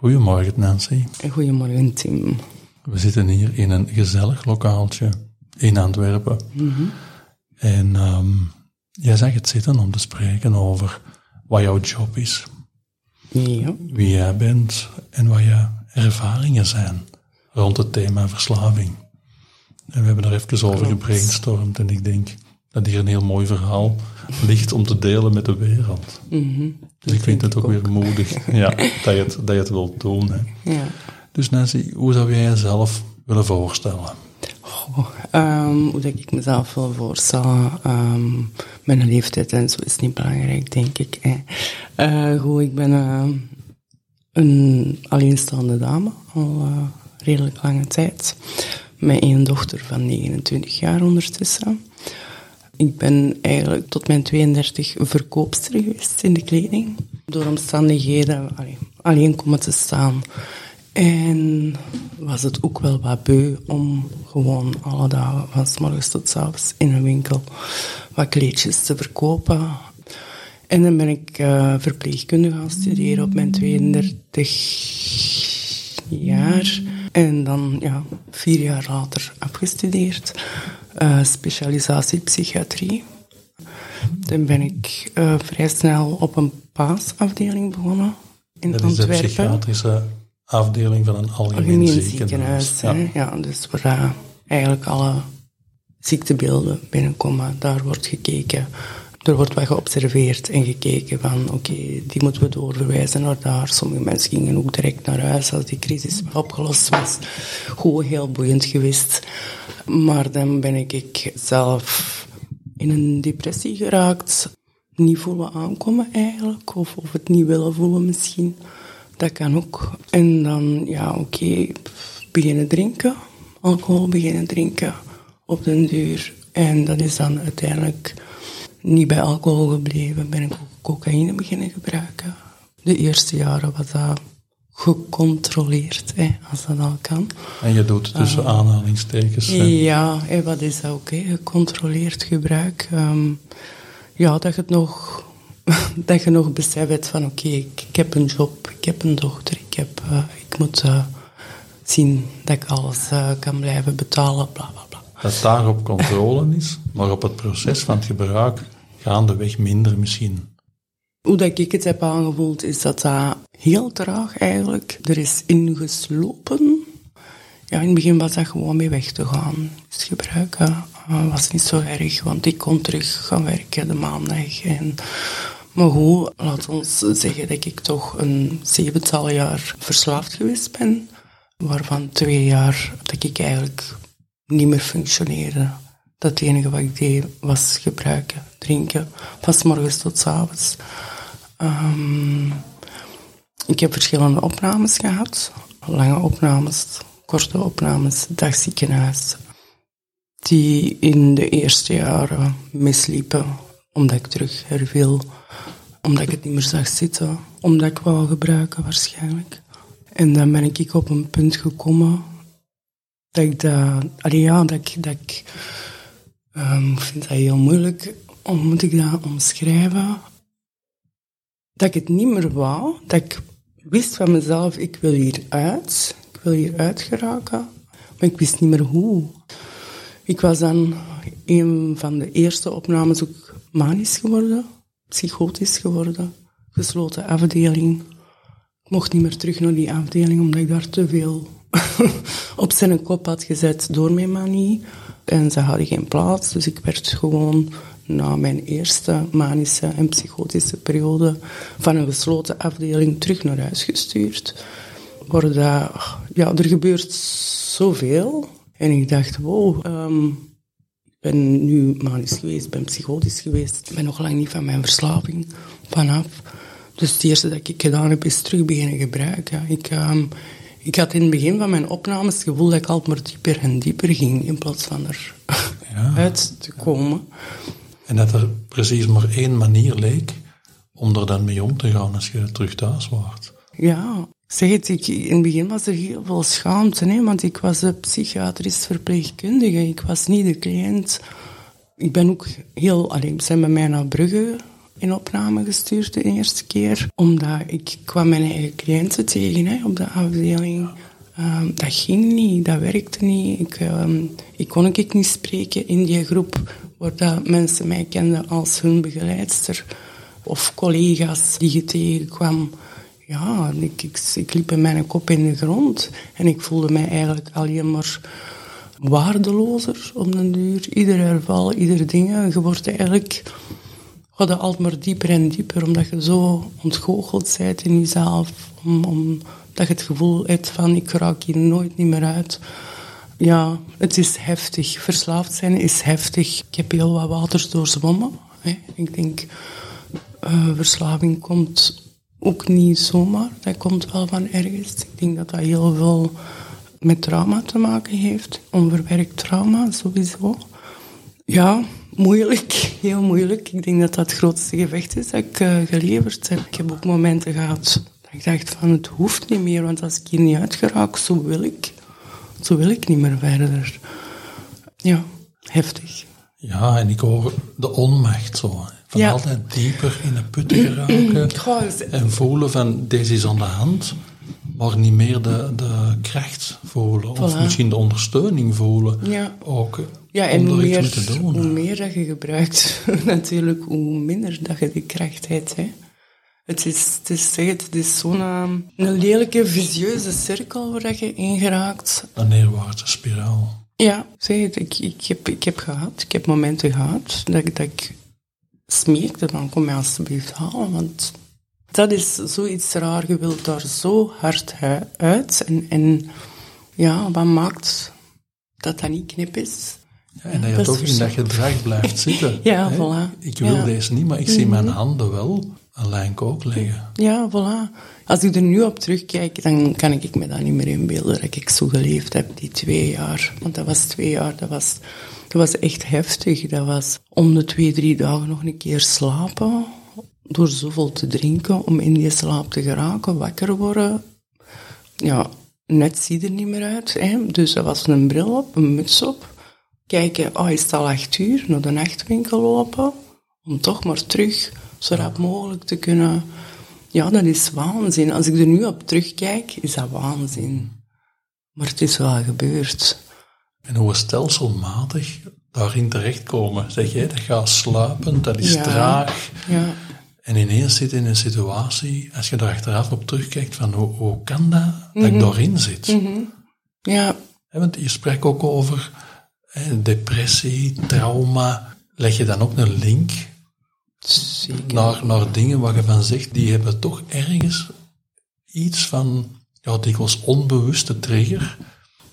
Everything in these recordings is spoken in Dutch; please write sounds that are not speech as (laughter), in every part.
Goedemorgen Nancy. Goedemorgen Tim. We zitten hier in een gezellig lokaaltje in Antwerpen. En ehm, jij zag het zitten om te spreken over wat jouw job is, Ja. wie jij bent en wat je ervaringen zijn rond het thema verslaving. En we hebben er even over gebrainstormd en ik denk dat hier een heel mooi verhaal ligt om te delen met de wereld. Dus ik vind het ook, weer moedig (laughs) ja, dat, je het, dat je het wilt doen. Hè. ja. Dus Nancy, hoe zou jij jezelf willen voorstellen? Ehm, hoe dat ik mezelf wil voorstellen. ehm, mijn leeftijd en zo is niet belangrijk, denk ik. Hè. Eh, goed, ik ben eh, een alleenstaande dame, al eh, redelijk lange tijd. Met één dochter van 29 jaar ondertussen. Ik ben eigenlijk tot mijn 32 verkoopster geweest in de kleding. Door omstandigheden allee, alleen komen te staan. En was het ook wel wat beu om gewoon alle dagen, van s morgens tot s avonds, in een winkel wat kleedjes te verkopen. En dan ben ik eh, verpleegkunde gaan studeren op mijn 32 jaar. En dan, ja, vier jaar later afgestudeerd. Eh, specialisatie psychiatrie. Dan ben ik eh, vrij snel op een paasafdeling begonnen in Dat is de psychiatrische afdeling van een algemeen, Algemeen ziekenhuis. ziekenhuis. Ja. Ja. dus waar eh, eigenlijk alle ziektebeelden binnenkomen, daar wordt gekeken. Er wordt wat geobserveerd en gekeken van, oké, die moeten we doorverwijzen naar daar. Sommige mensen gingen ook direct naar huis als die crisis opgelost was. Gewoon heel boeiend geweest. Maar dan ben ik, zelf in een depressie geraakt. Niet voelen aankomen eigenlijk, of, of het niet willen voelen misschien. Dat kan ook. En dan, ja, oké, beginnen drinken. Alcohol beginnen drinken op den duur. En dat is dan uiteindelijk niet bij alcohol gebleven. Ben ik ook cocaïne beginnen gebruiken. De eerste jaren was dat gecontroleerd, hè, als dat al kan. En je doet tussen aanhalingstekens. hè. Ja, en wat is dat ook, hè? gecontroleerd gebruik. Ehm, ja, dat je het nog, (laughs) dat je nog beseft van oké, ik, ik heb een job, ik heb een dochter, ik, heb, eh, ik moet eh, zien dat ik alles eh, kan blijven betalen, bla bla Dat daarop controle is, maar op het proces van het gebruik gaandeweg minder misschien. Hoe dat ik het heb aangevoeld, is dat dat heel traag eigenlijk er is ingeslopen. Ja, in het begin was dat gewoon mee weg te gaan. Dus gebruiken eh, was niet zo erg, want ik kon terug gaan werken de maandag. En, maar goed, laat ons zeggen dat ik toch een zevental jaar verslaafd geweest ben. Waarvan twee jaar dat ik eigenlijk niet meer functioneerde. Dat enige wat ik deed was gebruiken, drinken, van 's morgens tot 's avonds. Ehm, ik heb verschillende opnames gehad. Lange opnames, korte opnames, dagziekenhuis. Die in de eerste jaren misliepen, omdat ik terug herviel. Omdat ik het niet meer zag zitten. Omdat ik wou gebruiken waarschijnlijk. En dan ben ik op een punt gekomen dat ik dat... Allee, ja, dat ik... Dat ehm, vind dat heel moeilijk. Hoe moet ik dat omschrijven? dat ik het niet meer wou. Dat ik wist van mezelf, ik wil hieruit. Ik wil hieruit geraken. Maar ik wist niet meer hoe. Ik was dan een van de eerste opnames ook manisch geworden. Psychotisch geworden. Gesloten afdeling. Ik mocht niet meer terug naar die afdeling, omdat ik daar te veel (laughs) op zijn kop had gezet door mijn manie. En ze hadden geen plaats, dus ik werd gewoon na mijn eerste manische en psychotische periode van een gesloten afdeling terug naar huis gestuurd. worden, ja, er gebeurt zoveel. En ik dacht, wow, ehm, ik ben nu manisch geweest, ben psychotisch geweest. Ik ben nog lang niet van mijn verslaving vanaf. Dus het eerste dat ik gedaan heb, is terug beginnen gebruiken. Ik, ehm, ik had in het begin van mijn opnames het gevoel dat ik altijd maar dieper en dieper ging, in plaats van er ja. uit te komen. En dat er precies maar één manier leek om er dan mee om te gaan als je terug thuis wordt. Ja, zeg het, ik, in het begin was er heel veel schaamte, hè, want ik was een psychiatrisch verpleegkundige, ik was niet de cliënt. Ik ben ook heel, alleen zijn bij mij naar Brugge in opname gestuurd de eerste keer, omdat ik kwam mijn eigen cliënten tegen op de afdeling. Um, dat ging niet, dat werkte niet. Ik, um, ik kon ik niet spreken in die groep waar dat mensen mij kenden als hun begeleidster of collega's die je tegenkwam. Ja, ik, liep met mijn kop in de grond en ik voelde mij eigenlijk alleen maar waardelozer op den duur. Ieder herval, ieder ding. Je wordt eigenlijk gaat altijd maar dieper en dieper, omdat je zo ontgoocheld bent in jezelf. Om, omdat je het gevoel hebt van, ik raak hier nooit niet meer uit. Ja, het is heftig. Verslaafd zijn is heftig. Ik heb heel wat waters doorzwommen. Ik denk, uh, verslaving komt ook niet zomaar. Dat komt wel van ergens. Ik denk dat dat heel veel met trauma te maken heeft. Onverwerkt trauma, sowieso. Ja, moeilijk. Heel moeilijk. Ik denk dat dat het grootste gevecht is dat ik uh, geleverd heb. Ik heb ook momenten gehad dat ik dacht van het hoeft niet meer, want als ik hier niet uitgeraak, zo wil ik. Zo wil ik niet meer verder. Ja, heftig. Ja, en ik hoor de onmacht zo. Van altijd dieper in de put geraken. (clears throat) en voelen van, deze is aan de hand. Maar niet meer de, de kracht voelen. Of misschien de ondersteuning voelen. Ja. Ook ja, en hoe meer, hoe meer dat je gebruikt, (laughs) natuurlijk, hoe minder dat je die kracht hebt. Hè. Het is, het is, het is zo'n um, een lelijke, visieuze cirkel waar je ingeraakt. Een neerwaartse spiraal. Ja, zeg het, ik, ik, heb, ik heb gehad, ik heb momenten gehad dat, dat ik smeekte van kom mij alsjeblieft halen, want dat is zoiets raar, je wilt daar zo hard uit en, en ja, wat maakt dat dat niet knip is? Ja, en dat je toch in dat gedrag blijft (laughs) zitten. ja, voilà. Ik wil deze niet, maar ik zie mijn mhm. handen wel een lijn kook liggen. Ja, voilà. Als ik er nu op terugkijk, dan kan ik me dat niet meer inbeelden dat ik zo geleefd heb, die twee jaar. Want dat was twee jaar, dat was, dat was echt heftig. Dat was om de twee, drie dagen nog een keer slapen, door zoveel te drinken, om in die slaap te geraken, wakker worden. Ja, net zie er niet meer uit. Hè? Dus dat was een bril op, een muts op. Kijken, oh, is het al acht uur? Naar de nachtwinkel lopen. Om toch maar terug zo rap mogelijk te kunnen... Ja, dat is waanzin. Als ik er nu op terugkijk, is dat waanzin. Maar het is wel gebeurd. En hoe stelselmatig daarin terechtkomen. Zeg jij, dat gaat sluipen, dat is traag. Ja. En ineens zit in een situatie, als je er achteraf op terugkijkt, van hoe, hoe kan dat, dat ik mhm. daarin zit? Mhm. Ja. want je spreekt ook over depressie, trauma. Leg je dan ook een link Naar, naar dingen waar je van zegt, die hebben toch ergens iets van, ja, dikwijls onbewuste trigger,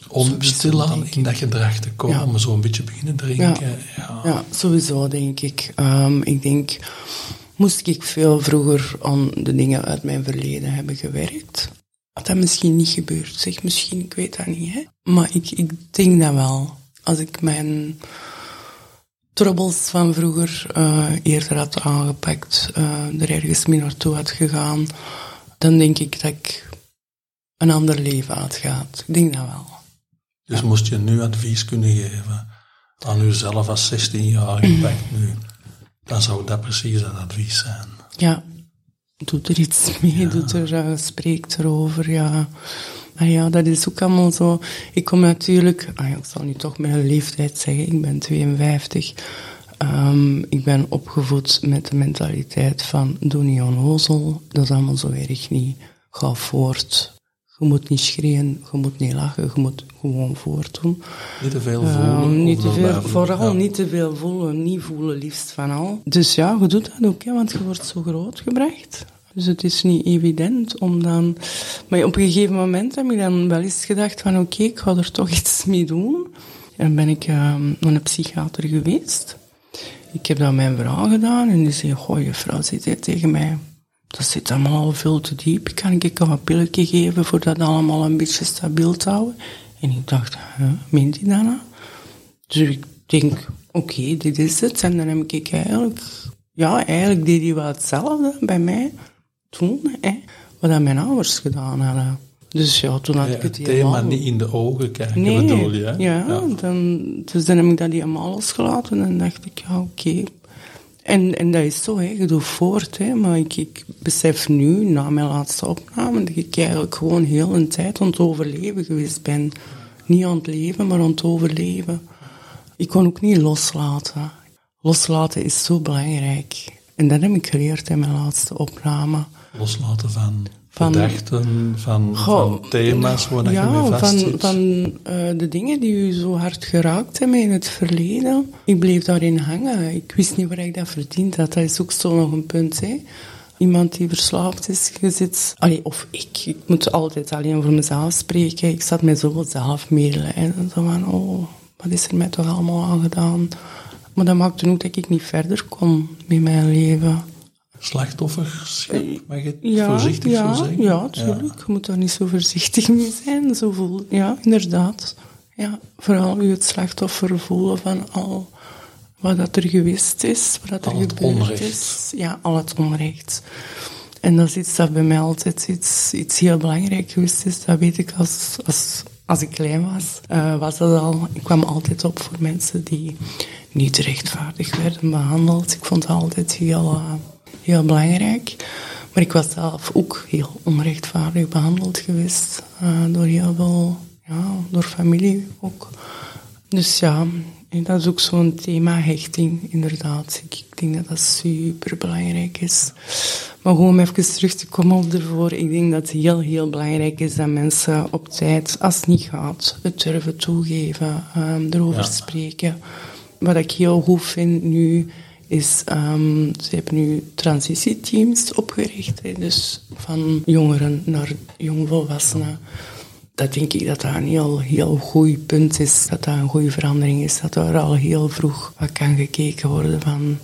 om stilaan in dat gedrag te komen, om zo een beetje beginnen drinken. Ja, ja. sowieso denk ik. Um, ik denk, moest ik veel vroeger aan de dingen uit mijn verleden hebben gewerkt, had dat misschien niet gebeurd. Zeg misschien, ik weet dat niet. Hè? Maar ik, ik denk dat wel. Als ik mijn troubles van vroeger uh, eerder had aangepakt, uh, er ergens mee naartoe had gegaan, dan denk ik dat ik een ander leven had gehad. Ik denk dat wel. Dus moest je nu advies kunnen geven aan jezelf als 16-jarige back (clears throat) nu, dan zou dat precies dat advies zijn. Ja, doet er iets mee, ja. doet er, uh, spreekt erover, ja. Ah ja, dat is ook allemaal zo. Ik kom natuurlijk, ah ja, ik zal nu toch mijn leeftijd zeggen, ik ben 52. Um, ehm, ik ben opgevoed met de mentaliteit van doe niet onnozel, dat is allemaal zo erg niet. Ga voort. Je moet niet schreeuwen, je moet niet lachen, je moet gewoon voortdoen. Niet te veel voelen. Um, niet te veel, vooral niet te veel voelen, niet voelen liefst van al. Dus ja, je doet dat ook, hè, want je wordt zo groot gebracht. Dus het is niet evident om dan... Maar op een gegeven moment heb ik dan wel eens gedacht van oké, ik ga er toch iets mee doen. En ben ik uh, naar een psychiater geweest. Ik heb dan mijn vrouw gedaan en die zei, goh, je vrouw zit tegen mij. Dat zit allemaal al veel te diep. Kan ik een pilletje geven voor dat allemaal een beetje stabiel te houden? En ik dacht, huh, meent hij dat nou? Dus ik denk, oké, dit is het. En dan heb ik eigenlijk, ja, eigenlijk deed hij wel hetzelfde bij mij toen, hè, wat mijn ouders gedaan hadden. Dus ja, toen had Ja, ik het het thema helemaal... niet in de ogen kijken, Nee, bedoel je? hè? ja, Dan, dus dan heb ik dat helemaal losgelaten en dacht ik, ja, oké. En, en dat is zo, hè, je doet voort, hè, maar ik, besef nu, na mijn laatste opname, dat ik eigenlijk gewoon heel een tijd aan het overleven geweest ben. Niet aan het leven, maar aan het overleven. Ik kon ook niet loslaten. Loslaten is zo belangrijk. En dat heb ik geleerd in mijn laatste opname. Loslaten van, Van- verdachten, van, Goh, van thema's waar je mee vast van, eh, de dingen die u zo hard geraakt hebben in het verleden. Ik bleef daarin hangen. Ik wist niet waar ik dat verdiend had. Dat is ook zo nog een punt. Hè. Iemand die verslaafd is, je zit... Allee, of ik. Ik moet altijd alleen voor mezelf spreken. Ik zat met zoveel zelfmedelijden. Zo van, oh, wat is er mij toch allemaal aangedaan? Maar dat maakte ook dat ik niet verder kon met mijn leven. Slachtofferschap, mag je het voorzichtig ja, zo zeggen? Ja, tuurlijk. Je moet daar niet zo voorzichtig mee zijn. Zo voel, ja, inderdaad. Ja, vooral je het slachtoffer voelen van al wat dat er geweest is, wat dat er Al gebeurd onrecht. is. Ja, al het onrecht. En dat is iets dat bij mij altijd iets, iets heel belangrijk geweest is. Dat weet ik als, als, als ik klein was. eh, was dat al, ik kwam altijd op voor mensen die niet rechtvaardig werden behandeld. Ik vond dat altijd heel, eh, heel belangrijk. Maar ik was zelf ook heel onrechtvaardig behandeld geweest. eh, door heel veel, ja, door familie ook. Dus ja, dat is ook zo'n thema hechting, inderdaad. Ik, ik denk dat dat super belangrijk is. Maar gewoon om even terug te komen op ervoor. Ik denk dat het heel, heel belangrijk is dat mensen op tijd, als het niet gaat, het durven toegeven, ehm, erover Ja. spreken. Wat ik heel goed vind nu, is, ehm, ze hebben nu transitieteams opgericht. Hè, dus van jongeren naar jongvolwassenen. Dat denk ik dat dat een heel, heel goed punt is. Dat dat een goede verandering is. Dat er al heel vroeg wat kan gekeken worden van...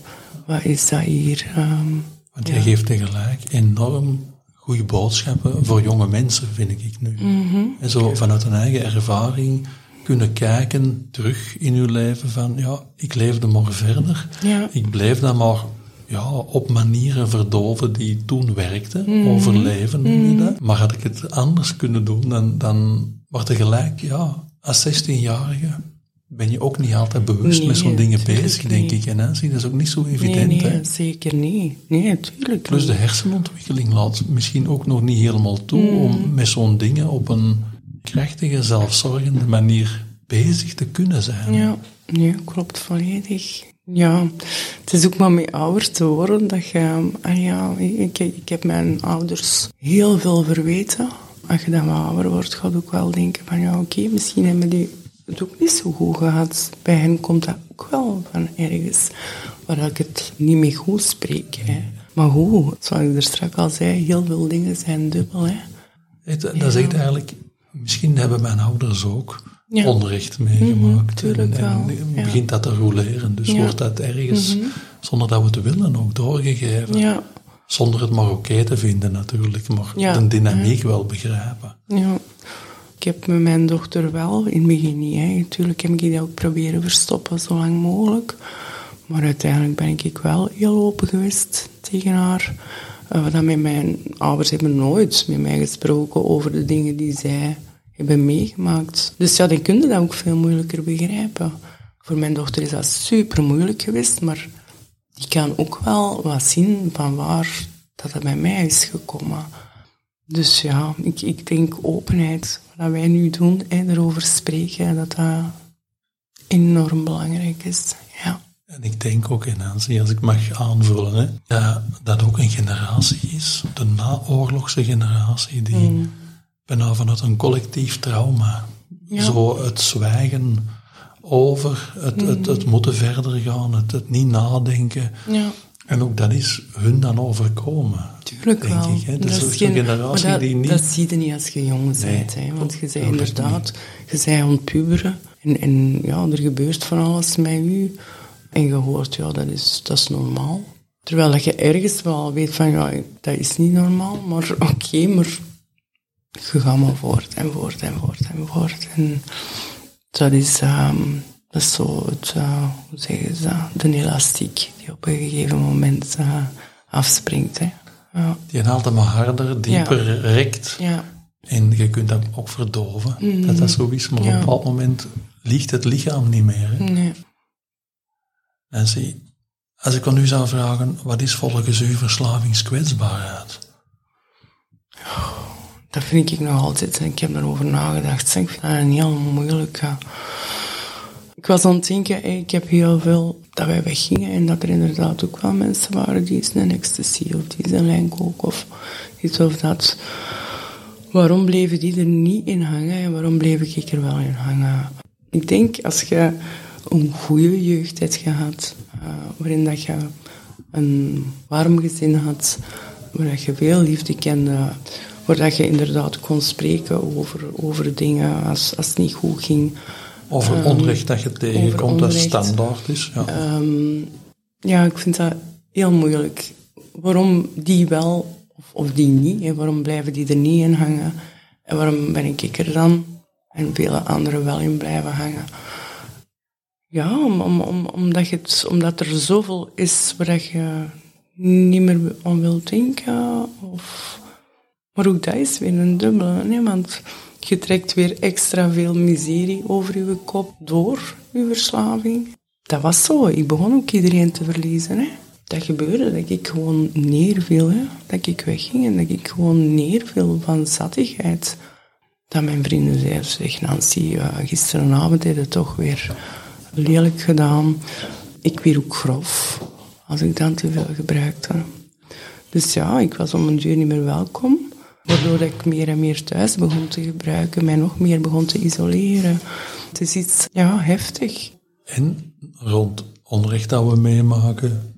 Wat is dat hier? ehm, Want jij geeft tegelijk enorm goede boodschappen voor jonge mensen, vind ik nu. Mhm. En zo vanuit een eigen ervaring kunnen kijken terug in uw leven van, ja, ik leefde maar verder. Ja. Ik bleef dat maar ja, op manieren verdoven die toen werkten. Mhm. Overleven noem je dat. Maar had ik het anders kunnen doen, dan, dan maar tegelijk, ja, als 16-jarige ben je ook niet altijd bewust Nee, met zo'n dingen bezig, denk ik. En Nancy, dat is ook niet zo nee, evident, hè. nee, zeker niet. Nee, natuurlijk Plus de hersenontwikkeling laat misschien ook nog niet helemaal toe Mm. om met zo'n dingen op een krachtige, zelfzorgende manier bezig te kunnen zijn. Ja, nee, klopt volledig. Ja, het is ook maar met ouder te worden dat je... Ah ja, ik, ik heb mijn ouders heel veel verweten. Als je dan wat ouder wordt, ga je ook wel denken van... Ja, oké, misschien hebben die het ook niet zo goed gehad. Bij hen komt dat ook wel van ergens waar ik het niet mee goed spreek. Hè. Maar goed, zoals ik er straks al zei, heel veel dingen zijn dubbel. Hè. Het- Dat zegt eigenlijk, misschien hebben mijn ouders ook Ja. onrecht meegemaakt. Mhm, tuurlijk en, en ja. begint dat te roleren. Dus Ja. Mhm. wordt dat ergens, zonder dat we het willen, ook doorgegeven. Ja, Zonder het maar oké te vinden natuurlijk, maar de dynamiek wel begrijpen. Ja. Ik heb met mijn dochter wel, in het begin niet. Hè. Natuurlijk heb ik die ook proberen verstoppen, zo lang mogelijk. Maar uiteindelijk ben ik wel heel open geweest tegen haar. Dat mijn ouders hebben nooit met mij gesproken over de dingen die zij hebben meegemaakt. Dus ja, dan kun je dat ook veel moeilijker begrijpen. Voor mijn dochter is dat super moeilijk geweest, maar die kan ook wel wat zien van waar dat het bij mij is gekomen. Dus ja, ik, ik denk openheid, wat wij nu doen, hè, erover spreken, dat dat enorm belangrijk is. Ja. En ik denk ook, in Nancy, als ik mag aanvullen, hè, dat dat ook een generatie is, de naoorlogse generatie, die bijna vanuit een collectief trauma, Ja. zo het zwijgen over, het, het, het moeten verder gaan, het, het niet nadenken, Ja. En ook dat is hun dan overkomen. Tuurlijk denk wel. ik, hè. Dat is Dat is geen- generatie dat, die niet- Dat zie je niet als je jong Nee, bent. Hè, want je bent absoluut inderdaad... Je bent aan het puberen. En, en ja, er gebeurt van alles met u. En je hoort, ja, dat is, dat is normaal. Terwijl dat je ergens wel weet van, ja, dat is niet normaal. Maar (laughs) oké, maar je gaat maar voort en voort en voort en voort. En dat is, ehm, dat is zo het, eh, hoe zeggen ze dat, de elastiek die op een gegeven moment eh, afspringt. Hè. Ja. Die haalt hem maar harder, dieper rekt. ja. En je kunt dat ook verdoven, dat dat zo is. Maar op Ja. een bepaald moment ligt het lichaam niet meer. Hè. Nee. En zie, als ik aan u zou vragen, wat is volgens u verslavingskwetsbaarheid? Dat vind ik nog altijd. Ik heb daarover nagedacht. Ik vind dat een heel moeilijke. Ik was aan het denken, ik heb heel veel dat wij weggingen en dat er inderdaad ook wel mensen waren die eens een ecstasy of die eens een lijnkook of iets of dat. Waarom bleven die er niet in hangen en waarom bleef ik er wel in hangen? Ik denk als je een goede jeugd hebt gehad, eh, waarin dat je een warm gezin had, waar dat je veel liefde kende, waar dat je inderdaad kon spreken over, over dingen als, als het niet goed ging. Over onrecht dat je tegenkomt, dat standaard is. Ja. Ehm, ja, ik vind dat heel moeilijk. Waarom die wel of, of die niet? Hè? Waarom blijven die er niet in hangen? En waarom ben ik er dan en vele anderen wel in blijven hangen? Ja, om, om, om, omdat, je het, omdat er zoveel is waar je niet meer aan wilt denken. Of... Maar ook dat is weer een dubbele, hè? want je trekt weer extra veel miserie over je kop door je verslaving. Dat was zo. Ik begon ook iedereen te verliezen. Hè? Dat gebeurde, dat ik gewoon neerviel. Dat ik wegging en dat ik gewoon neerviel van zattigheid. Dat mijn vrienden zeiden, zeg Nancy, eh, je het toch weer lelijk gedaan. Ik weer ook grof, als ik dan te veel gebruikte. Dus ja, ik was om een duur niet meer welkom. Waardoor ik meer en meer thuis begon te gebruiken, mij nog meer begon te isoleren. Het is iets, ja, heftig. En rond onrecht dat we meemaken,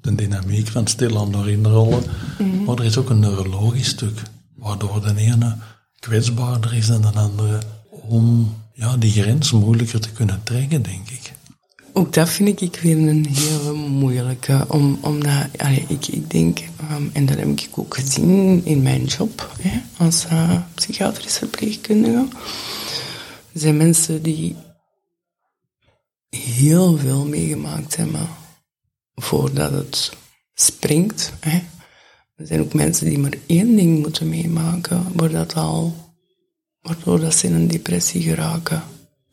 de dynamiek van stilaan doorheen rollen, Mhm. maar er is ook een neurologisch stuk, waardoor de ene kwetsbaarder is dan de andere, om ja, die grens moeilijker te kunnen trekken, denk ik. Ook dat vind ik weer een hele moeilijke. Om, omdat, allee, ik, ik denk, ehm, en dat heb ik ook gezien in mijn job als eh, psychiatrische verpleegkundige. Er zijn mensen die heel veel meegemaakt hebben voordat het springt. Er zijn ook mensen die maar één ding moeten meemaken, waardoor, dat al, waardoor dat ze in een depressie geraken.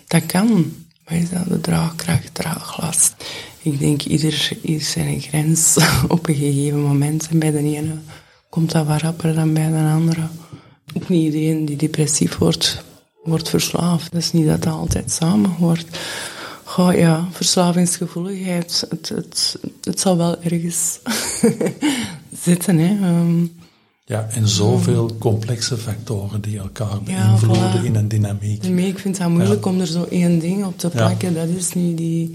Dat kan. Wij is dat de draagkracht, draaglast. Ik denk, ieder is zijn grens (laughs) op een gegeven moment. En bij de ene komt dat wat rapper dan bij de andere. Ook niet iedereen die depressief wordt, wordt verslaafd. Dat is niet dat dat altijd samen hoort. Goh, ja, verslavingsgevoeligheid, het zal wel ergens (laughs) zitten. Hè. Ehm, Ja, en zoveel complexe factoren die elkaar Ja, beïnvloeden voilà. in een dynamiek. Nee, ik vind het moeilijk om er zo één ding op te plakken. Dat is niet die...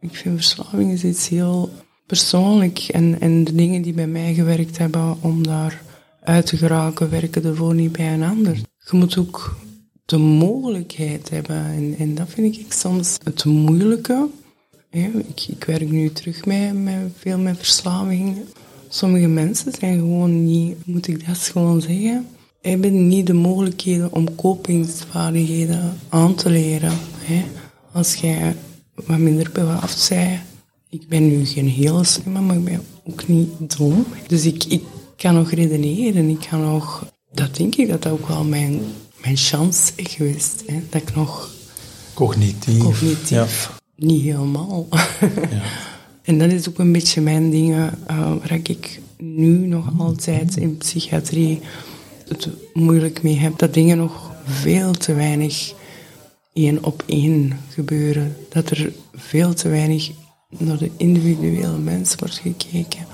Ik vind verslaving is iets heel persoonlijk. En, en de dingen die bij mij gewerkt hebben om daar uit te geraken, werken ervoor niet bij een ander. Je moet ook de mogelijkheid hebben. En, en dat vind ik soms het moeilijke. Ja, ik, ik werk nu terug met, met veel met verslaving. Sommige mensen zijn gewoon niet, moet ik dat gewoon zeggen, hebben niet de mogelijkheden om kopingsvaardigheden aan te leren. Hè. Als jij wat minder begaafd bent, ik ben nu geen hele slimme, maar ik ben ook niet dom. Dus ik, ik kan nog redeneren, ik kan nog, dat denk ik dat dat ook wel mijn, mijn chance is geweest. Hè. Dat ik nog Cognitief. cognitief niet helemaal. (laughs) Ja. En dat is ook een beetje mijn dingen eh, waar ik nu nog altijd in psychiatrie het moeilijk mee heb. Dat dingen nog veel te weinig één op één gebeuren. Dat er veel te weinig naar de individuele mens wordt gekeken.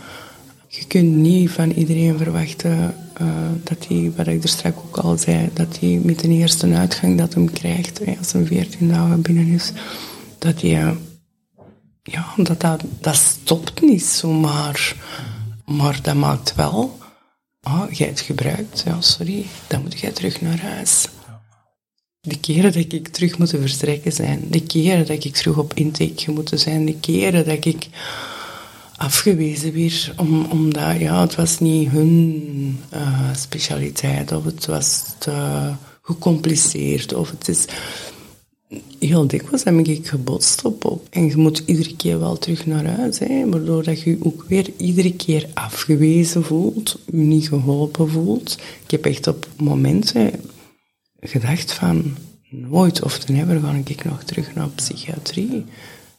Je kunt niet van iedereen verwachten eh, dat hij, wat ik er straks ook al zei, dat hij met de eerste uitgang dat hem krijgt, als een 14 dagen binnen is, dat hij ja, dat, dat, dat stopt niet zomaar. Maar dat maakt wel, ah, jij het gebruikt, ja, sorry, dan moet jij terug naar huis. De keren dat ik terug moet vertrekken zijn, de keren dat ik terug op intake moet zijn, de keren dat ik afgewezen weer, om, omdat ja, het was niet hun uh, specialiteit of het was te gecompliceerd of het is heel dikwijls heb ik gebotst op, op. En je moet iedere keer wel terug naar huis, hè, waardoor dat je ook weer iedere keer afgewezen voelt, je niet geholpen voelt. Ik heb echt op momenten gedacht van, nooit of ten never ga ik nog terug naar psychiatrie.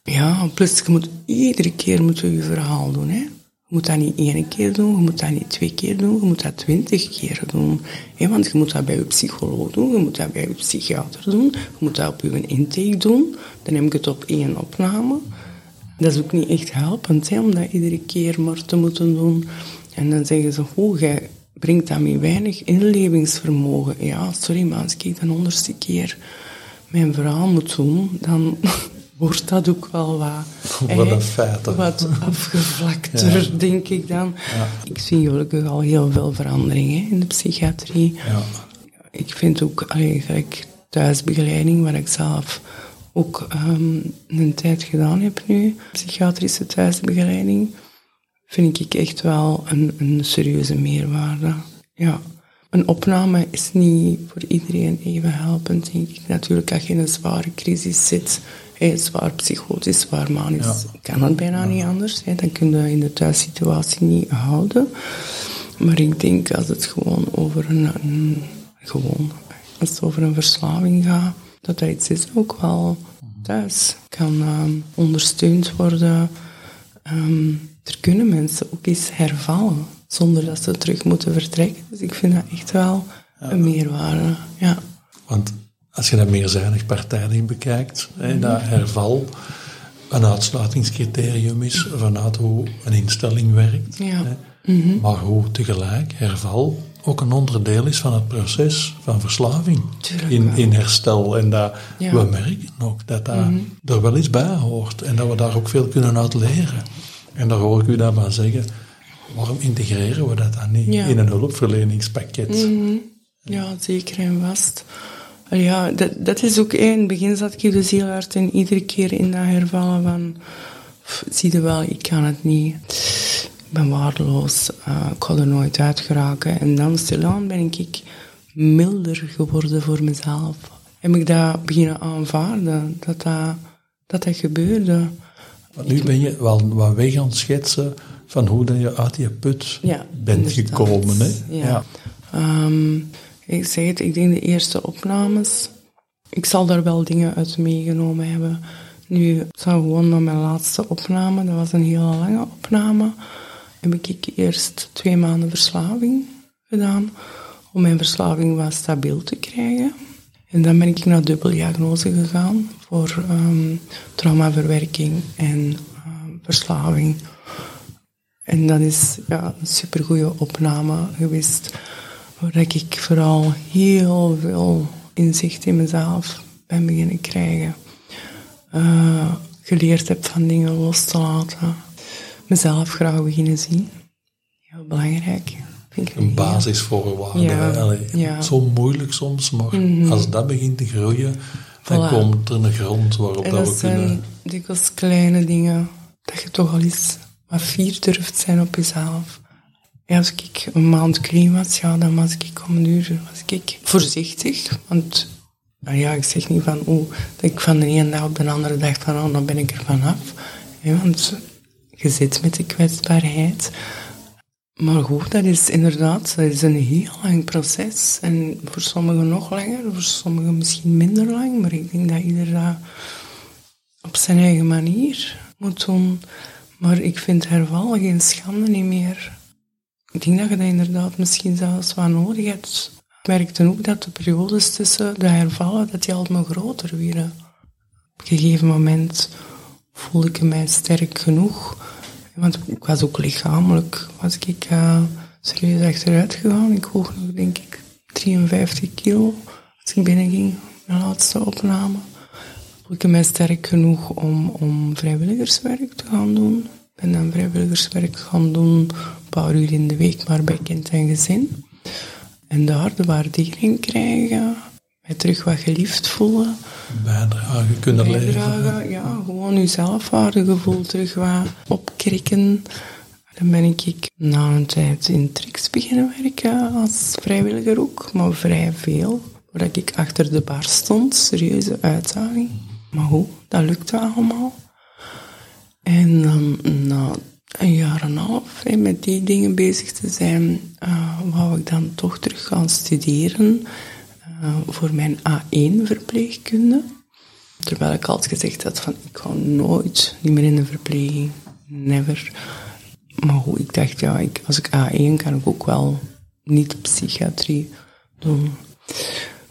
Ja, plus je moet iedere keer moeten je verhaal doen, hè. Je moet dat niet één keer doen, je moet dat niet twee keer doen, je moet dat twintig keer doen. want je moet dat bij je psycholoog doen, je moet dat bij je psychiater doen, je moet dat op je intake doen. Dan heb ik het op één opname. Dat is ook niet echt helpend, hè, om dat iedere keer maar te moeten doen. En dan zeggen ze, oh, jij brengt daarmee weinig inlevingsvermogen. Ja, sorry, maar als ik dan honderdste keer mijn verhaal moet doen, dan wordt dat ook wel wat, (laughs) wat, een feit, wat afgevlakter, denk ik dan. Ja. Ik zie gelukkig al heel veel veranderingen in de psychiatrie. Ja. Ik vind ook, eigenlijk thuisbegeleiding, waar ik zelf ook um, een tijd gedaan heb nu, psychiatrische thuisbegeleiding, vind ik echt wel een, een serieuze meerwaarde. Ja. Een opname is niet voor iedereen even helpend, denk ik. Natuurlijk, als je in een zware crisis zit, hey, zwaar psychotisch, zwaar manisch, ja. kan het bijna niet anders. Dan kun je in de thuissituatie niet houden. Maar ik denk als het gewoon over een, een gewoon, als het over een verslaving gaat, dat dat iets is ook wel thuis kan um, ondersteund worden. Um, er kunnen mensen ook eens hervallen zonder dat ze terug moeten vertrekken. Dus ik vind dat echt wel een meerwaarde. Ja. Want als je dat meerzijdig partijdig bekijkt, hè, dat herval een uitsluitingscriterium is vanuit hoe een instelling werkt. Ja. Mhm. Maar hoe tegelijk herval ook een onderdeel is van het proces van verslaving in, in herstel. En dat we merken ook dat dat mhm. er wel iets bij hoort en dat we daar ook veel kunnen uit leren. En daar hoor ik u daarvan zeggen, waarom integreren we dat dan niet in een hulpverleningspakket? Mhm. Ja, zeker en vast. Ja, dat, dat is ook, in het begin zat ik dus heel hard en iedere keer in dat hervallen van, zie je wel, ik kan het niet. Ik ben waardeloos, uh, ik ga er nooit uit geraken. En dan stilaan ben ik milder geworden voor mezelf. Heb ik dat beginnen aanvaarden, dat dat, dat, dat gebeurde. nu ben je wel wat weg aan het schetsen van hoe dat je uit je put bent gekomen. Hè? Ja. ja. Ehm, ik zeg het, ik denk de eerste opnames. Ik zal daar wel dingen uit meegenomen hebben. Nu, ik zou gewoon naar mijn laatste opname, dat was een hele lange opname, heb ik eerst twee maanden verslaving gedaan, om mijn verslaving wat stabiel te krijgen. En dan ben ik naar dubbeldiagnose gegaan voor um, traumaverwerking en uh, verslaving. En dat is ja, een supergoeie opname geweest waar ik vooral heel veel inzicht in mezelf ben beginnen krijgen. Uh, geleerd heb van dingen los te laten. Mezelf graag beginnen zien. Heel belangrijk. Vind ik een basisvoorwaarde. Ja, ja. Zo moeilijk soms, maar mhm. als dat begint te groeien, dan komt er een grond waarop en dat, we kunnen... zijn dikwijls kleine dingen, dat je toch al eens wat fier durft zijn op jezelf. Ja, als ik een maand clean was, ja, dan was ik om een uur was ik voorzichtig. Want nou ja, ik zeg niet van, oh, dat ik van de ene dag op de andere dag van, oh, dan ben ik er vanaf. Ja, want je zit met de kwetsbaarheid. Maar goed, dat is inderdaad dat is een heel lang proces. En voor sommigen nog langer, voor sommigen misschien minder lang. Maar ik denk dat ieder dat op zijn eigen manier moet doen. Maar ik vind herval geen schande niet meer. Ik denk dat je dat inderdaad misschien zelfs wel nodig hebt. Ik merkte ook dat de periodes tussen de hervallen, dat die altijd groter werden. Op een gegeven moment voelde ik mij sterk genoeg. Want ik was ook lichamelijk, was ik uh, serieus achteruit gegaan. Ik woog nog, denk ik, 53 kilo als ik binnenging, mijn laatste opname. voel ik mij sterk genoeg om, om vrijwilligerswerk te gaan doen. Ik ben dan vrijwilligerswerk gaan doen, een paar uur in de week, maar bij kind en gezin. En daar de waardering krijgen, mij terug wat geliefd voelen. Bijdragen kunnen Bijdragen, ja, gewoon je zelfwaardegevoel terug wat opkrikken. Dan ben ik na een tijd in Trix beginnen werken als vrijwilliger ook, maar vrij veel. Waar ik achter de bar stond, serieuze uitdaging. Maar hoe, dat lukte allemaal. En dan na een jaar en een half met die dingen bezig te zijn, uh, wou ik dan toch terug gaan studeren uh, voor mijn A1 verpleegkunde. Terwijl ik altijd gezegd had van ik ga nooit niet meer in de verpleging. Never. Maar goed, ik dacht ja, ik, als ik A1 kan ik ook wel niet psychiatrie doen.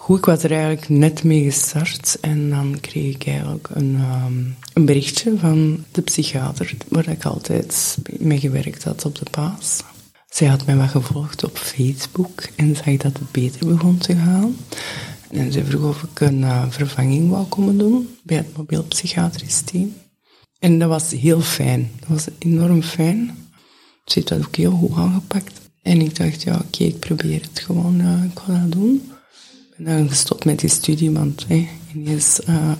Goed, ik was er eigenlijk net mee gestart en dan kreeg ik eigenlijk een, um, een berichtje van de psychiater waar ik altijd mee gewerkt had op de paas. Zij had mij wat gevolgd op Facebook en zag dat het beter begon te gaan. En ze vroeg of ik een uh, vervanging wou komen doen bij het mobiel psychiatrisch team. En dat was heel fijn. Dat was enorm fijn. Ze heeft dat ook heel goed aangepakt. En ik dacht, ja, oké, ik probeer het gewoon. Uh, ik dat doen. Ik dan gestopt met die studie, want hey, ineens uh,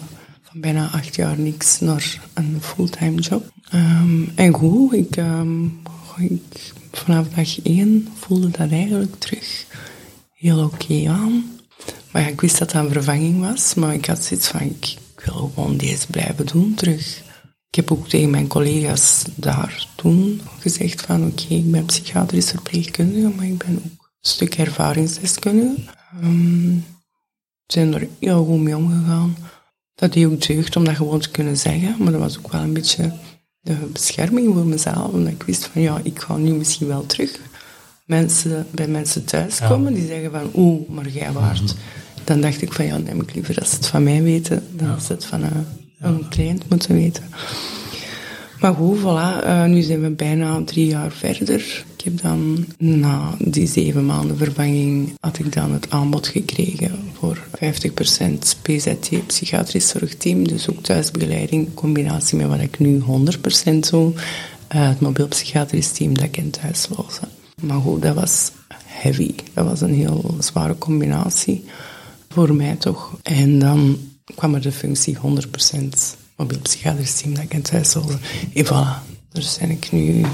van bijna acht jaar niks naar een fulltime job. Um, en goed, ik, um, ik, vanaf dag één voelde dat eigenlijk terug heel oké aan. Maar ja, ik wist dat dat een vervanging was, maar ik had zoiets van, ik, wil gewoon deze blijven doen terug. Ik heb ook tegen mijn collega's daar toen gezegd van, oké, ik ben psychiatrisch verpleegkundige, maar ik ben ook stuk ervaringsdeskundige. Um, zijn er heel goed mee omgegaan. Dat deed ook deugd om dat gewoon te kunnen zeggen, maar dat was ook wel een beetje de bescherming voor mezelf, omdat ik wist van, ja, ik ga nu misschien wel terug mensen, bij mensen thuiskomen ja. die zeggen van, oeh, maar jij waart. Mm -hmm. Dan dacht ik van, ja, neem ik liever als ze het van mij weten, dan als ze het van een, een cliënt moeten weten. Maar goed, voilà, uh, nu zijn we bijna drie jaar verder. Ik heb dan na die zeven maanden vervanging had ik dan het aanbod gekregen voor 50% PZT, psychiatrisch zorgteam, dus ook thuisbegeleiding, in combinatie met wat ik nu 100% doe, uh, het mobiel psychiatrisch team dat ik in thuislozen. Maar goed, dat was heavy. Dat was een heel zware combinatie voor mij toch. En dan kwam er de functie 100% mobiel psychiatrisch team dat ik in thuis wilde. En voilà, daar ben ik nu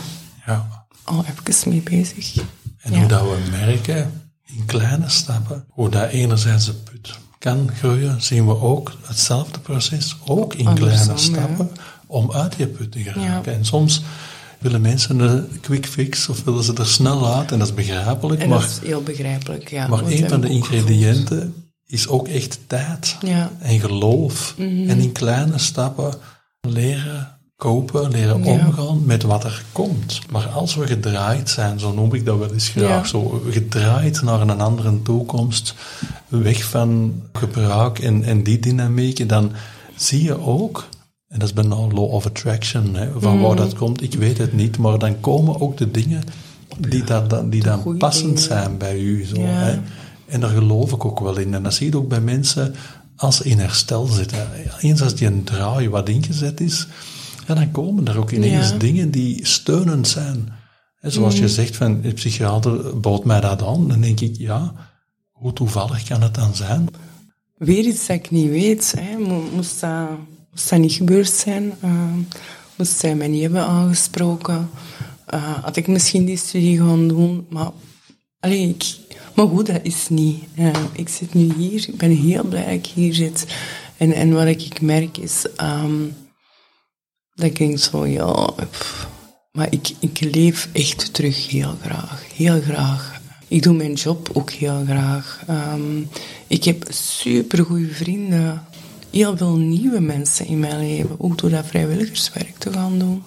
ja. al even mee bezig. En ja. hoe dat we merken, in kleine stappen, hoe dat enerzijds de put kan groeien, zien we ook hetzelfde proces, ook in Andersom, kleine stappen, ja. om uit die put te geraken. En soms willen mensen een quick fix of willen ze er snel uit en dat is begrijpelijk. En maar, dat is heel begrijpelijk, ja. maar een van de ingrediënten is ook echt tijd Ja. en geloof. Mhm. En in kleine stappen leren kopen, leren Ja. omgaan met wat er komt. Maar als we gedraaid zijn, zo noem ik dat wel eens graag, Ja. zo gedraaid naar een andere toekomst, weg van gebruik en, en die dynamieken, dan zie je ook, en dat is bijna law of attraction, hè, van waar dat komt, ik weet het niet, maar dan komen ook de dingen die, dat, die dan passend dingen. zijn bij u. Zo, Ja. hè. En daar geloof ik ook wel in. En dat zie je ook bij mensen als ze in herstel zitten. Eens als die een draai wat ingezet is, ja, dan komen er ook ineens Ja. dingen die steunend zijn. Hè, zoals Mm. je zegt, van, de psychiater bood mij dat aan. Dan denk ik, ja, hoe toevallig kan het dan zijn? Weer iets dat ik niet weet. Hè. Mo- Moest, dat, moest dat niet gebeurd zijn? eh, moest zij mij niet hebben aangesproken? eh, had ik misschien die studie gaan doen? Maar, allee, ik, maar goed, dat is niet. Eh, ik zit nu hier. Ik ben heel blij dat ik hier zit. En, en wat ik merk is... ehm, dat ik denk zo, ja... maar ik, ik leef echt terug heel graag. Heel graag. Ik doe mijn job ook heel graag. Ehm, ik heb supergoeie vrienden. Heel veel nieuwe mensen in mijn leven. Ook door dat vrijwilligerswerk te gaan doen.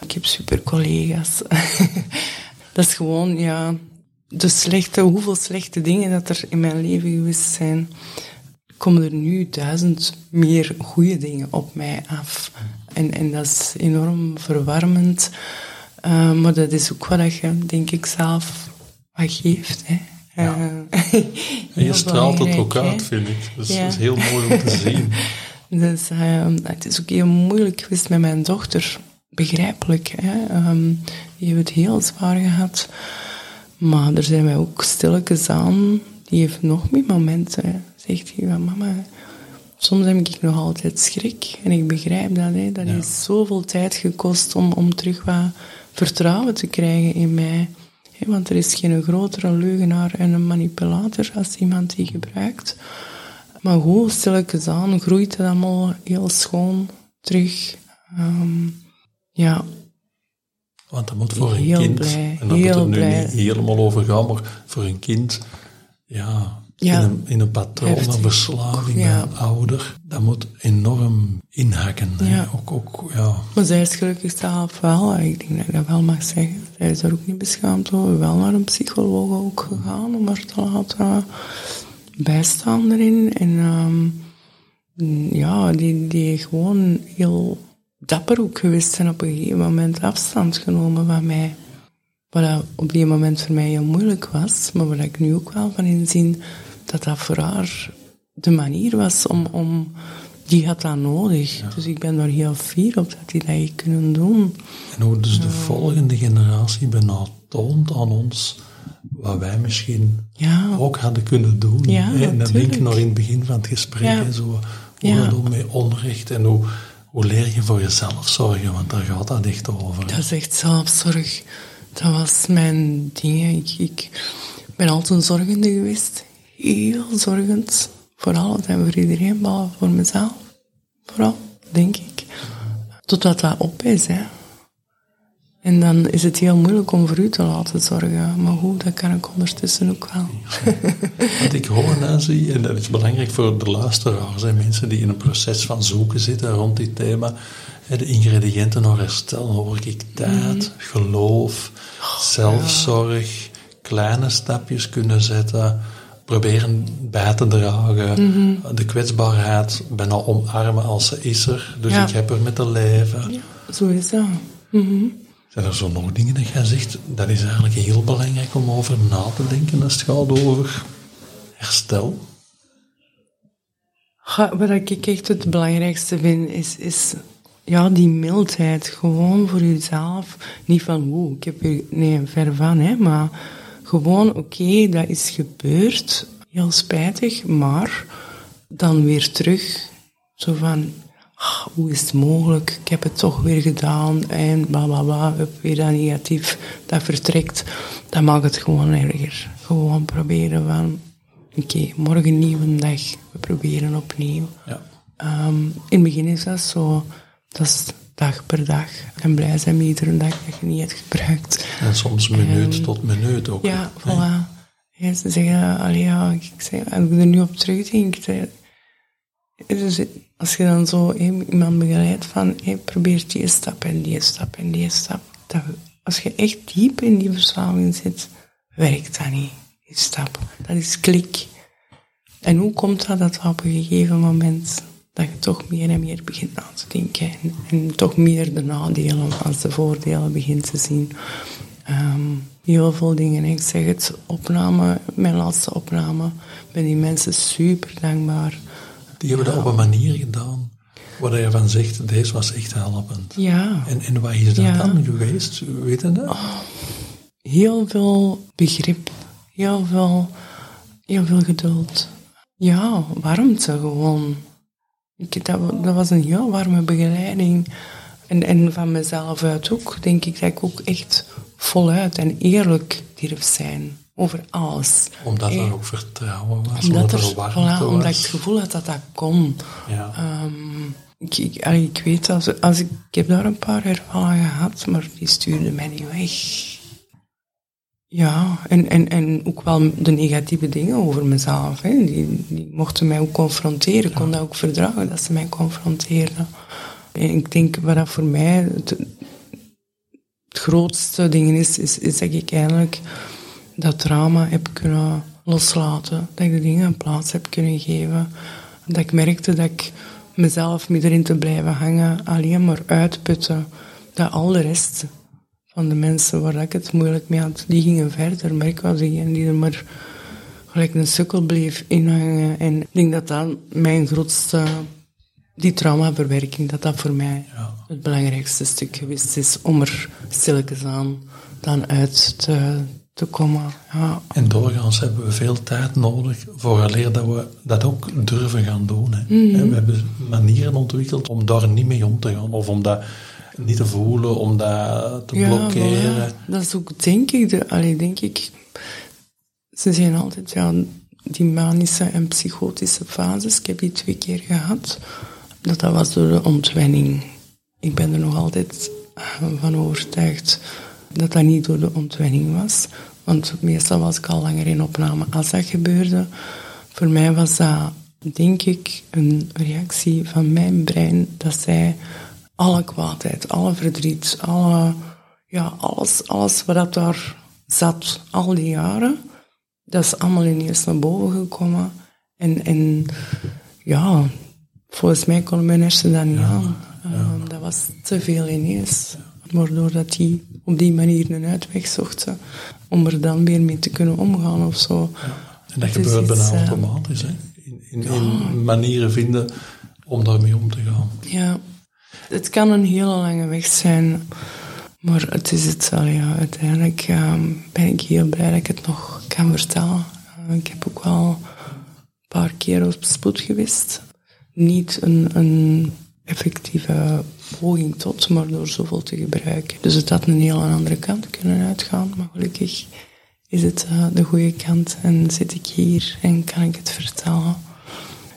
Ik heb super collega's. (laughs) dat is gewoon, ja... De slechte, hoeveel slechte dingen dat er in mijn leven geweest zijn komen er nu duizend meer goede dingen op mij af. En, en dat is enorm verwarmend. Uh, maar dat is ook wat je, denk ik, zelf wat geeft. Hè. Uh, (laughs) En je straalt het ook uit, vind ik. Dus Ja. dat is heel mooi om te (laughs) zien. Dus uh, het is ook heel moeilijk geweest met mijn dochter. Begrijpelijk. Hè? Um, die heeft het heel zwaar gehad. Maar er zijn wij ook stilletjes aan. Die heeft nog meer momenten. Zegt hij, mama, soms heb ik nog altijd schrik. En ik begrijp dat. Hè. Dat ja. is zoveel tijd gekost om, om terug wat vertrouwen te krijgen in mij. Want er is geen grotere leugenaar en een manipulator als iemand die gebruikt. Maar goed, stilletjes aan groeit het allemaal heel schoon terug. Um, ja. Want dat moet voor een kind, blij, en dat moet er nu blij. niet helemaal over gaan, maar voor een kind, ja, ja, in, een, in een patroon van verslaving ja. een ouder, dat moet enorm inhakken. Ja. Ook, ook, ja. Maar zij is gelukkig zelf wel, ik denk dat ik dat wel mag zeggen, zij is er ook niet beschaamd over, wel naar een psycholoog ook gegaan om haar te laten bijstaan erin. En um, ja, die, die gewoon heel dapper ook geweest zijn op een gegeven moment afstand genomen van mij. Wat op die moment voor mij heel moeilijk was, maar waar ik nu ook wel van inzien dat dat voor haar de manier was om, om die had dat nodig. Dus ik ben daar heel fier op dat die dat heeft kunnen doen. En hoe dus de volgende generatie bijna toont aan ons wat wij misschien ja. ook hadden kunnen doen. En dan denk ik nog in het begin van het gesprek, ja. zo, hoe dat doen met onrecht en hoe, hoe leer je voor jezelf zorgen, want daar gaat dat echt over. Dat is echt zelfzorg. Dat was mijn ding. Ik, ben altijd zorgende geweest heel zorgend. Voor alles en voor iedereen, behalve voor mezelf. Vooral, denk ik. Totdat dat op is, hè. En dan is het heel moeilijk om voor u te laten zorgen. Maar goed, dat kan ik ondertussen ook wel. Wat ik hoor Nancy, en dat is belangrijk voor de luisteraars, zijn mensen die in een proces van zoeken zitten rond dit thema. De ingrediënten nog herstellen, hoor ik tijd, mhm. geloof, zelfzorg, kleine stapjes kunnen zetten proberen bij te dragen. Mhm. De kwetsbaarheid bijna omarmen als ze is er. Dus ik heb er met te leven. Ja, zo is dat. Mhm. Zijn er zo nog dingen dat jij zegt, dat is eigenlijk heel belangrijk om over na te denken als het gaat over herstel? wat ik echt het belangrijkste vind, is, is ja, die mildheid. Gewoon voor jezelf. Niet van, oeh, ik heb hier... Nee, ver van, hè. Maar gewoon, oké, dat is gebeurd, heel spijtig, maar dan weer terug. Zo van, hoe is het mogelijk? Ik heb het toch weer gedaan en bla bla bla, weer dat negatief, dat vertrekt. Dat maakt het gewoon erger. Gewoon proberen van, oké, morgen nieuwe dag, we proberen opnieuw. Ja. Um, in het begin is dat zo, dat is dag per dag. En blij zijn met iedere dag dat je niet hebt gebruikt. En soms minuut tot minuut ook. Ja, voilà. Ja, ze zeggen, allee, ja, ik zeg, als ik er nu op terugdenk, dus als je dan zo iemand begeleidt van, hey, probeer die stap en die stap en die stap. Als je echt diep in die verslaving zit, werkt dat niet, die stap. Dat is klik. En hoe komt dat dat op een gegeven moment dat je toch meer en meer begint na te denken. En, toch meer de nadelen als de voordelen begint te zien. Um, heel veel dingen. Ik zeg het, opname, mijn laatste opname, ben die mensen super dankbaar. Die hebben dat op een manier gedaan waar je van zegt, deze was echt helpend. Ja. En, en wat is dat dan geweest? Weet je dat? Oh, heel veel begrip. Heel veel, heel veel geduld. Ja, warmte gewoon. Ik, dat, dat was een heel warme begeleiding. En, en van mezelf uit ook, denk ik dat ik ook echt voluit en eerlijk durf zijn over alles. Omdat er ook vertrouwen was, omdat, er, warmte voilà. Omdat ik het gevoel had dat dat kon. Ja. Um, ik, ik, ik, weet, als, als ik, ik heb daar een paar ervaringen gehad, maar die stuurden mij niet weg. Ja, en, en, en ook wel de negatieve dingen over mezelf. Hè. Die, die mochten mij ook confronteren. Ik kon dat ook verdragen, dat ze mij confronteerden. En ik denk, wat dat voor mij het, grootste ding is, is, is dat ik eigenlijk dat trauma heb kunnen loslaten. Dat ik de dingen een plaats heb kunnen geven. Dat ik merkte dat ik mezelf met erin te blijven hangen alleen maar uitputten. Dat al de rest van de mensen waar ik het moeilijk mee had, die gingen verder. Maar ik was degene die er maar gelijk een sukkel bleef inhangen. En ik denk dat dat mijn grootste die traumaverwerking, dat dat voor mij Ja. het belangrijkste stuk geweest is om er stilletjes aan dan uit te, te komen. Ja. En doorgaans hebben we veel tijd nodig vooraleer dat we dat ook durven gaan doen. Hè. Mhm. We hebben manieren ontwikkeld om daar niet mee om te gaan. Of om dat niet te voelen, om dat te blokkeren. voilà. Dat is ook, denk ik, de, allee, denk ik, ze zeggen altijd, ja, die manische en psychotische fases, ik heb die twee keer gehad, dat dat was door de ontwenning. Ik ben er nog altijd eh, van overtuigd dat dat niet door de ontwenning was. Want meestal was ik al langer in opname als dat gebeurde. Voor mij was dat, denk ik, een reactie van mijn brein dat zij alle kwaadheid, alle verdriet, alle, ja, alles, alles wat dat daar zat al die jaren, dat is allemaal ineens naar boven gekomen. En, en ja, volgens mij kon mijn hersen dat niet aan. Ehm, dat was te veel ineens. Maar doordat die op die manier een uitweg zochten, om er dan weer mee te kunnen omgaan of zo. En dat Het gebeurt bijna eh, automatisch. Hè. In, in, in manieren vinden om daarmee om te gaan. Ja, het kan een hele lange weg zijn, maar het is het wel. Ja. Uiteindelijk ehm, ben ik heel blij dat ik het nog kan vertellen. Eh, ik heb ook wel een paar keer op spoed geweest. Niet een, een effectieve poging tot, maar door zoveel te gebruiken. Dus het had een heel andere kant kunnen uitgaan, maar gelukkig is het eh, de goede kant en zit ik hier en kan ik het vertellen.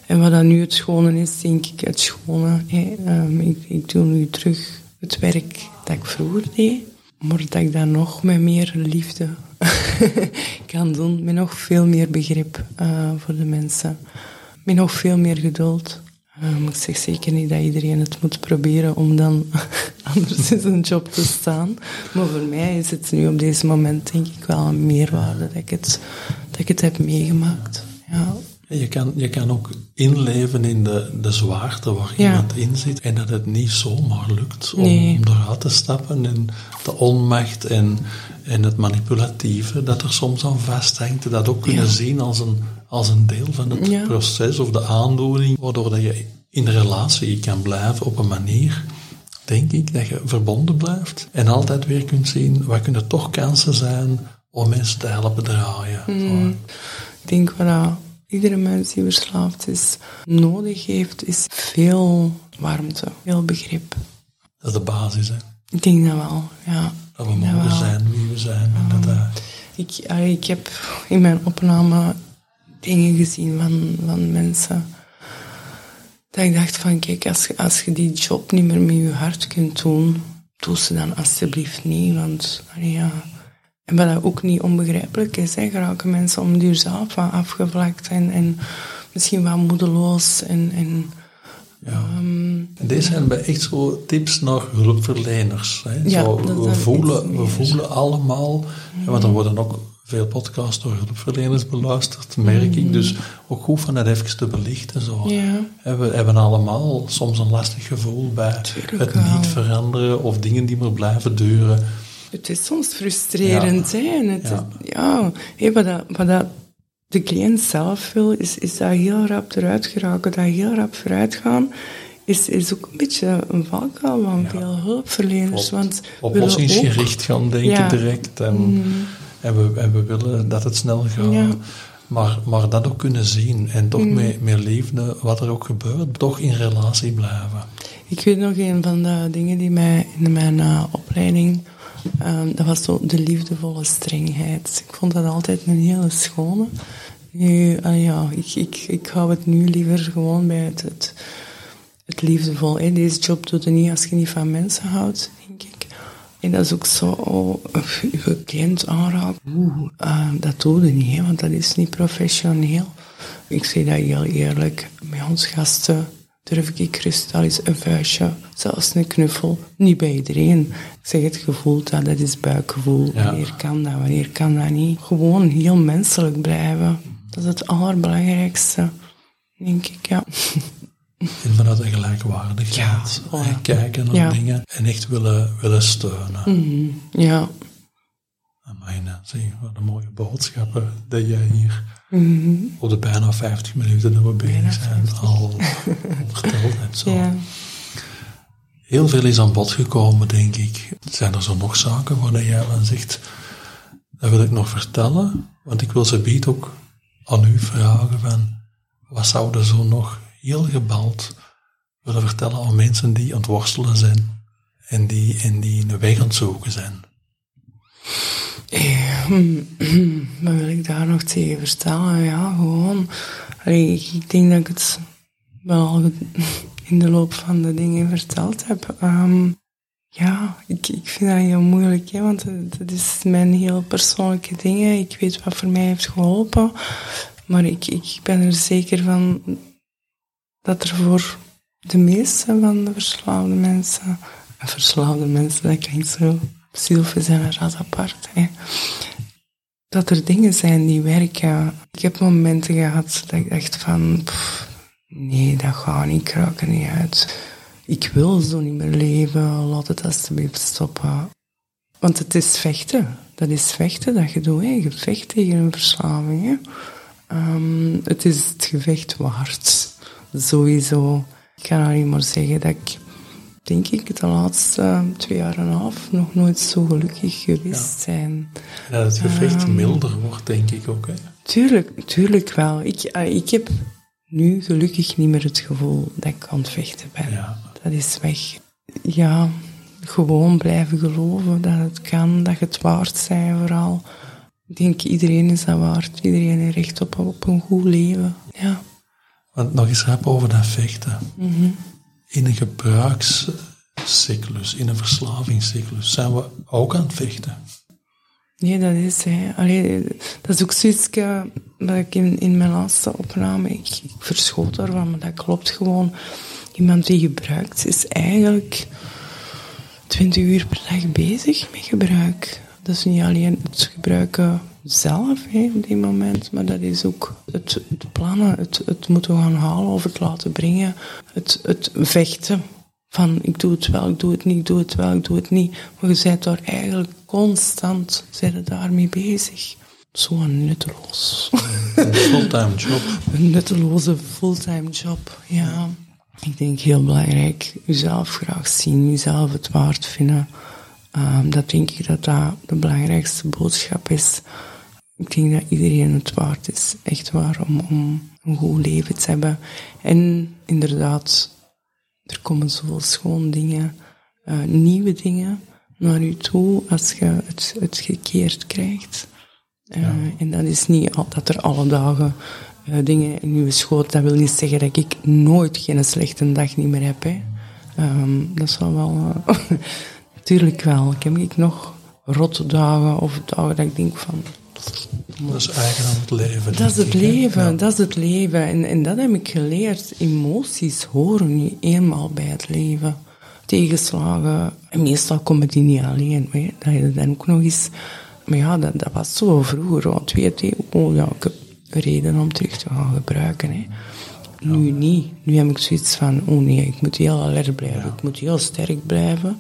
En wat dan nu het schone is, denk ik het schone. Ehm, ik, ik doe nu terug het werk dat ik vroeger deed, maar dat ik dat nog met meer liefde (laughs) kan doen, met nog veel meer begrip eh, voor de mensen, met nog veel meer geduld. Ehm, ik zeg zeker niet dat iedereen het moet proberen om dan (laughs) anders in zijn job te staan. Maar voor mij is het nu op deze moment denk ik wel een meerwaarde dat ik het, dat ik het heb meegemaakt. Je kan, je kan ook inleven in de, de zwaarte waar Ja. iemand in zit. En dat het niet zomaar lukt om Nee. eruit te stappen. En de onmacht en, en het manipulatieve dat er soms aan vasthangt. Dat ook kunnen Ja. zien als een, als een deel van het Ja. proces of de aandoening. Waardoor dat je in de relatie kan blijven op een manier, denk ik, dat je verbonden blijft. En altijd weer kunt zien, wat kunnen toch kansen zijn om mensen te helpen draaien. Zo. Ik denk dat iedere mens die verslaafd is nodig heeft, is veel warmte, veel begrip. Dat is de basis, hè. Ik denk dat wel, ja. Dat we mogen zijn wie we zijn. En dat, dat, Ik, ik heb in mijn opname dingen gezien van, van mensen. Dat ik dacht van, kijk, als, je- als je die job niet meer met je hart kunt doen, doe ze dan alsjeblieft niet. Want, ja. En wat dat ook niet onbegrijpelijk is, hè, geraken mensen om die zelf wat afgevlakt en, en misschien wat moedeloos. En, en, ja. En deze zijn bij echt zo tips naar hulpverleners. Hè. Ja, zo, dat we, voelen, we voelen allemaal, hè, want er worden ook veel podcasts door hulpverleners beluisterd, merk ik. Dus ook goed van dat even te belichten. Zo. Mm. ja, We hebben allemaal soms een lastig gevoel bij Tuurlijk het wel. niet veranderen of dingen die maar blijven duren. Het is soms frustrerend, hè. En het, Ja. ja, wat, dat, wat dat de cliënt zelf wil, is, is dat heel rap eruit geraken, dat heel rap vooruit gaan, is, is ook een beetje een valkuil van veel hulpverleners. Want Oplossingsgericht gaan denken direct. En, en, we, en we willen dat het snel gaat. Maar, maar dat ook kunnen zien en toch Mm. met, met liefde, wat er ook gebeurt, toch in relatie blijven. Ik weet nog een van de dingen die mij in mijn eh, opleiding, ehm, dat was zo de liefdevolle strengheid. Ik vond dat altijd een hele schone. Nu, ah ja, ik, ik, ik hou het nu liever gewoon bij het, het, het liefdevol. Hè. Deze job doe je niet als je niet van mensen houdt, denk ik. En dat is ook zo, oh, je aanraken. Oeh, eh, dat doe je niet, hè, want dat is niet professioneel. Ik zeg dat heel eerlijk. Bij ons gasten durf ik gerust al eens een vuistje, zelfs een knuffel. Niet bij iedereen. Ik zeg het gevoel, dat, dat is buikgevoel. Ja. Wanneer kan dat, wanneer kan dat niet? Gewoon heel menselijk blijven. Dat is het allerbelangrijkste, denk ik, ja. (laughs) En vanuit een gelijkwaardigheid. Ja, kijken naar Ja. dingen en echt willen, willen steunen. Ja, Amai, Nancy, wat een mooie boodschappen dat jij hier Op de bijna 50 minuten dat we bezig zijn, al hebt. Zo. (laughs) Ja. Heel veel is aan bod gekomen, denk ik. Zijn er zo nog zaken waar jij van zegt, dat wil ik nog vertellen? Want ik wil ze biedt ook aan u vragen van, wat zou er zo nog heel gebald willen vertellen aan mensen die aan het worstelen zijn en die, en die een weg aan het zoeken zijn? Wat wil ik daar nog tegen vertellen? Ja, gewoon. Ik- denk dat ik het wel in de loop van de dingen verteld heb. Ehm, ja, ik, ik vind dat heel moeilijk, hè, want dat is mijn heel persoonlijke dingen. Ik weet wat voor mij heeft geholpen. Maar ik, ik ben er zeker van dat er voor de meeste van de verslaafde mensen, en verslaafde mensen, dat klinkt zo, zielven zijn een ras apart, dat er dingen zijn die werken. Ik heb momenten gehad dat ik dacht van, nee, dat gaat niet, ik raak er niet uit. Ik wil zo niet meer leven, laat het alsjeblieft stoppen. Want het is vechten. Dat is vechten dat je doet. Hè. Je vecht tegen een verslaving. Ehm, het is het gevecht waard. Sowieso. Ik kan alleen maar zeggen dat ik, denk ik, de laatste twee jaar en een half nog nooit zo gelukkig geweest ben. En dat het gevecht milder wordt, denk ik ook. Hè? Tuurlijk, tuurlijk wel. Ik, eh, ik heb nu gelukkig niet meer het gevoel dat ik aan het vechten ben. Ja. Dat is weg. Ja, gewoon blijven geloven dat het kan, dat je het waard zijn vooral. Ik denk, iedereen is dat waard. Iedereen heeft recht op, op een goed leven. Ja. Want nog eens rap over dat vechten. In een gebruikscyclus, in een verslavingscyclus, zijn we ook aan het vechten. Nee, dat is, hè. Dat is ook zoiets eh, wat ik in, in mijn laatste opname, ik verschoot daarvan, maar dat klopt gewoon. Iemand die gebruikt is eigenlijk 20 uur per dag bezig met gebruik. Dat is niet alleen het gebruiken zelf hè, op die moment, maar dat is ook het, het plannen, het, het moeten gaan halen of het laten brengen, het, het vechten. Van ik doe het wel, ik doe het niet, ik doe het wel, ik doe het niet. Maar je bent daar eigenlijk constant zijn daarmee bezig. Zo'n nutteloos. Een fulltime job. (laughs) Een nutteloze fulltime job, ja. Ik denk heel belangrijk, jezelf graag zien, jezelf het waard vinden. Ehm, dat denk ik dat dat de belangrijkste boodschap is. Ik denk dat iedereen het waard is, echt waar, om, om een goed leven te hebben. En inderdaad, er komen zoveel schoon dingen, eh, nieuwe dingen naar je toe als je het, het gekeerd krijgt. Eh, En dat is niet al, dat er alle dagen eh, dingen in je schoot. Dat wil niet zeggen dat ik nooit geen slechte dag niet meer heb. Hè. Ehm, dat zal wel... eh, (laughs) Tuurlijk wel. Ik heb ik nog rotte dagen of dagen dat ik denk van... Dat is eigen aan het leven. Dat is het leven, Ja. dat is het leven. En, en dat heb ik geleerd. Emoties horen nu eenmaal bij het leven. Tegenslagen, en meestal komen die niet alleen. Maar dat je dan ook nog eens... Maar ja, dat, dat was zo vroeger. Want weet je, oh ja, ik heb reden om terug te gaan gebruiken. Hè. Nu niet. Nu heb ik zoiets van, oh nee, ik moet heel alert blijven. Ik moet heel sterk blijven.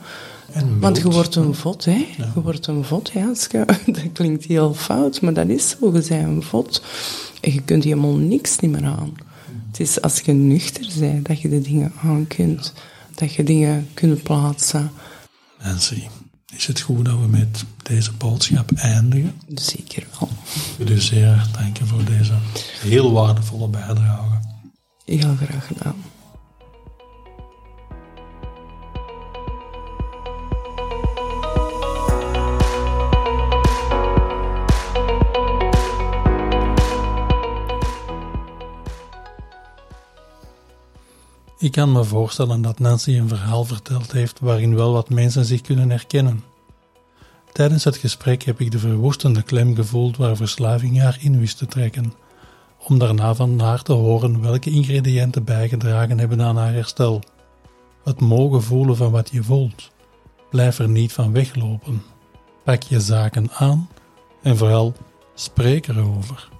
En Want je wordt een vod, hè. Je wordt een vod, je, (laughs) dat klinkt heel fout, maar dat is zo. Je bent een vod. En je kunt helemaal niks niet meer aan. Het is als je nuchter bent, dat je de dingen aan kunt. Dat je dingen kunt plaatsen. Mensen, is het goed dat we met deze boodschap eindigen? Zeker wel. Ik wil u zeer danken voor deze heel waardevolle bijdrage. Heel graag gedaan. Ik kan me voorstellen dat Nancy een verhaal verteld heeft waarin wel wat mensen zich kunnen herkennen. Tijdens het gesprek heb ik de verwoestende klem gevoeld waar verslaving haar in wist te trekken, om daarna van haar te horen welke ingrediënten bijgedragen hebben aan haar herstel. Het mogen voelen van wat je voelt. Blijf er niet van weglopen. Pak je zaken aan en vooral spreek erover.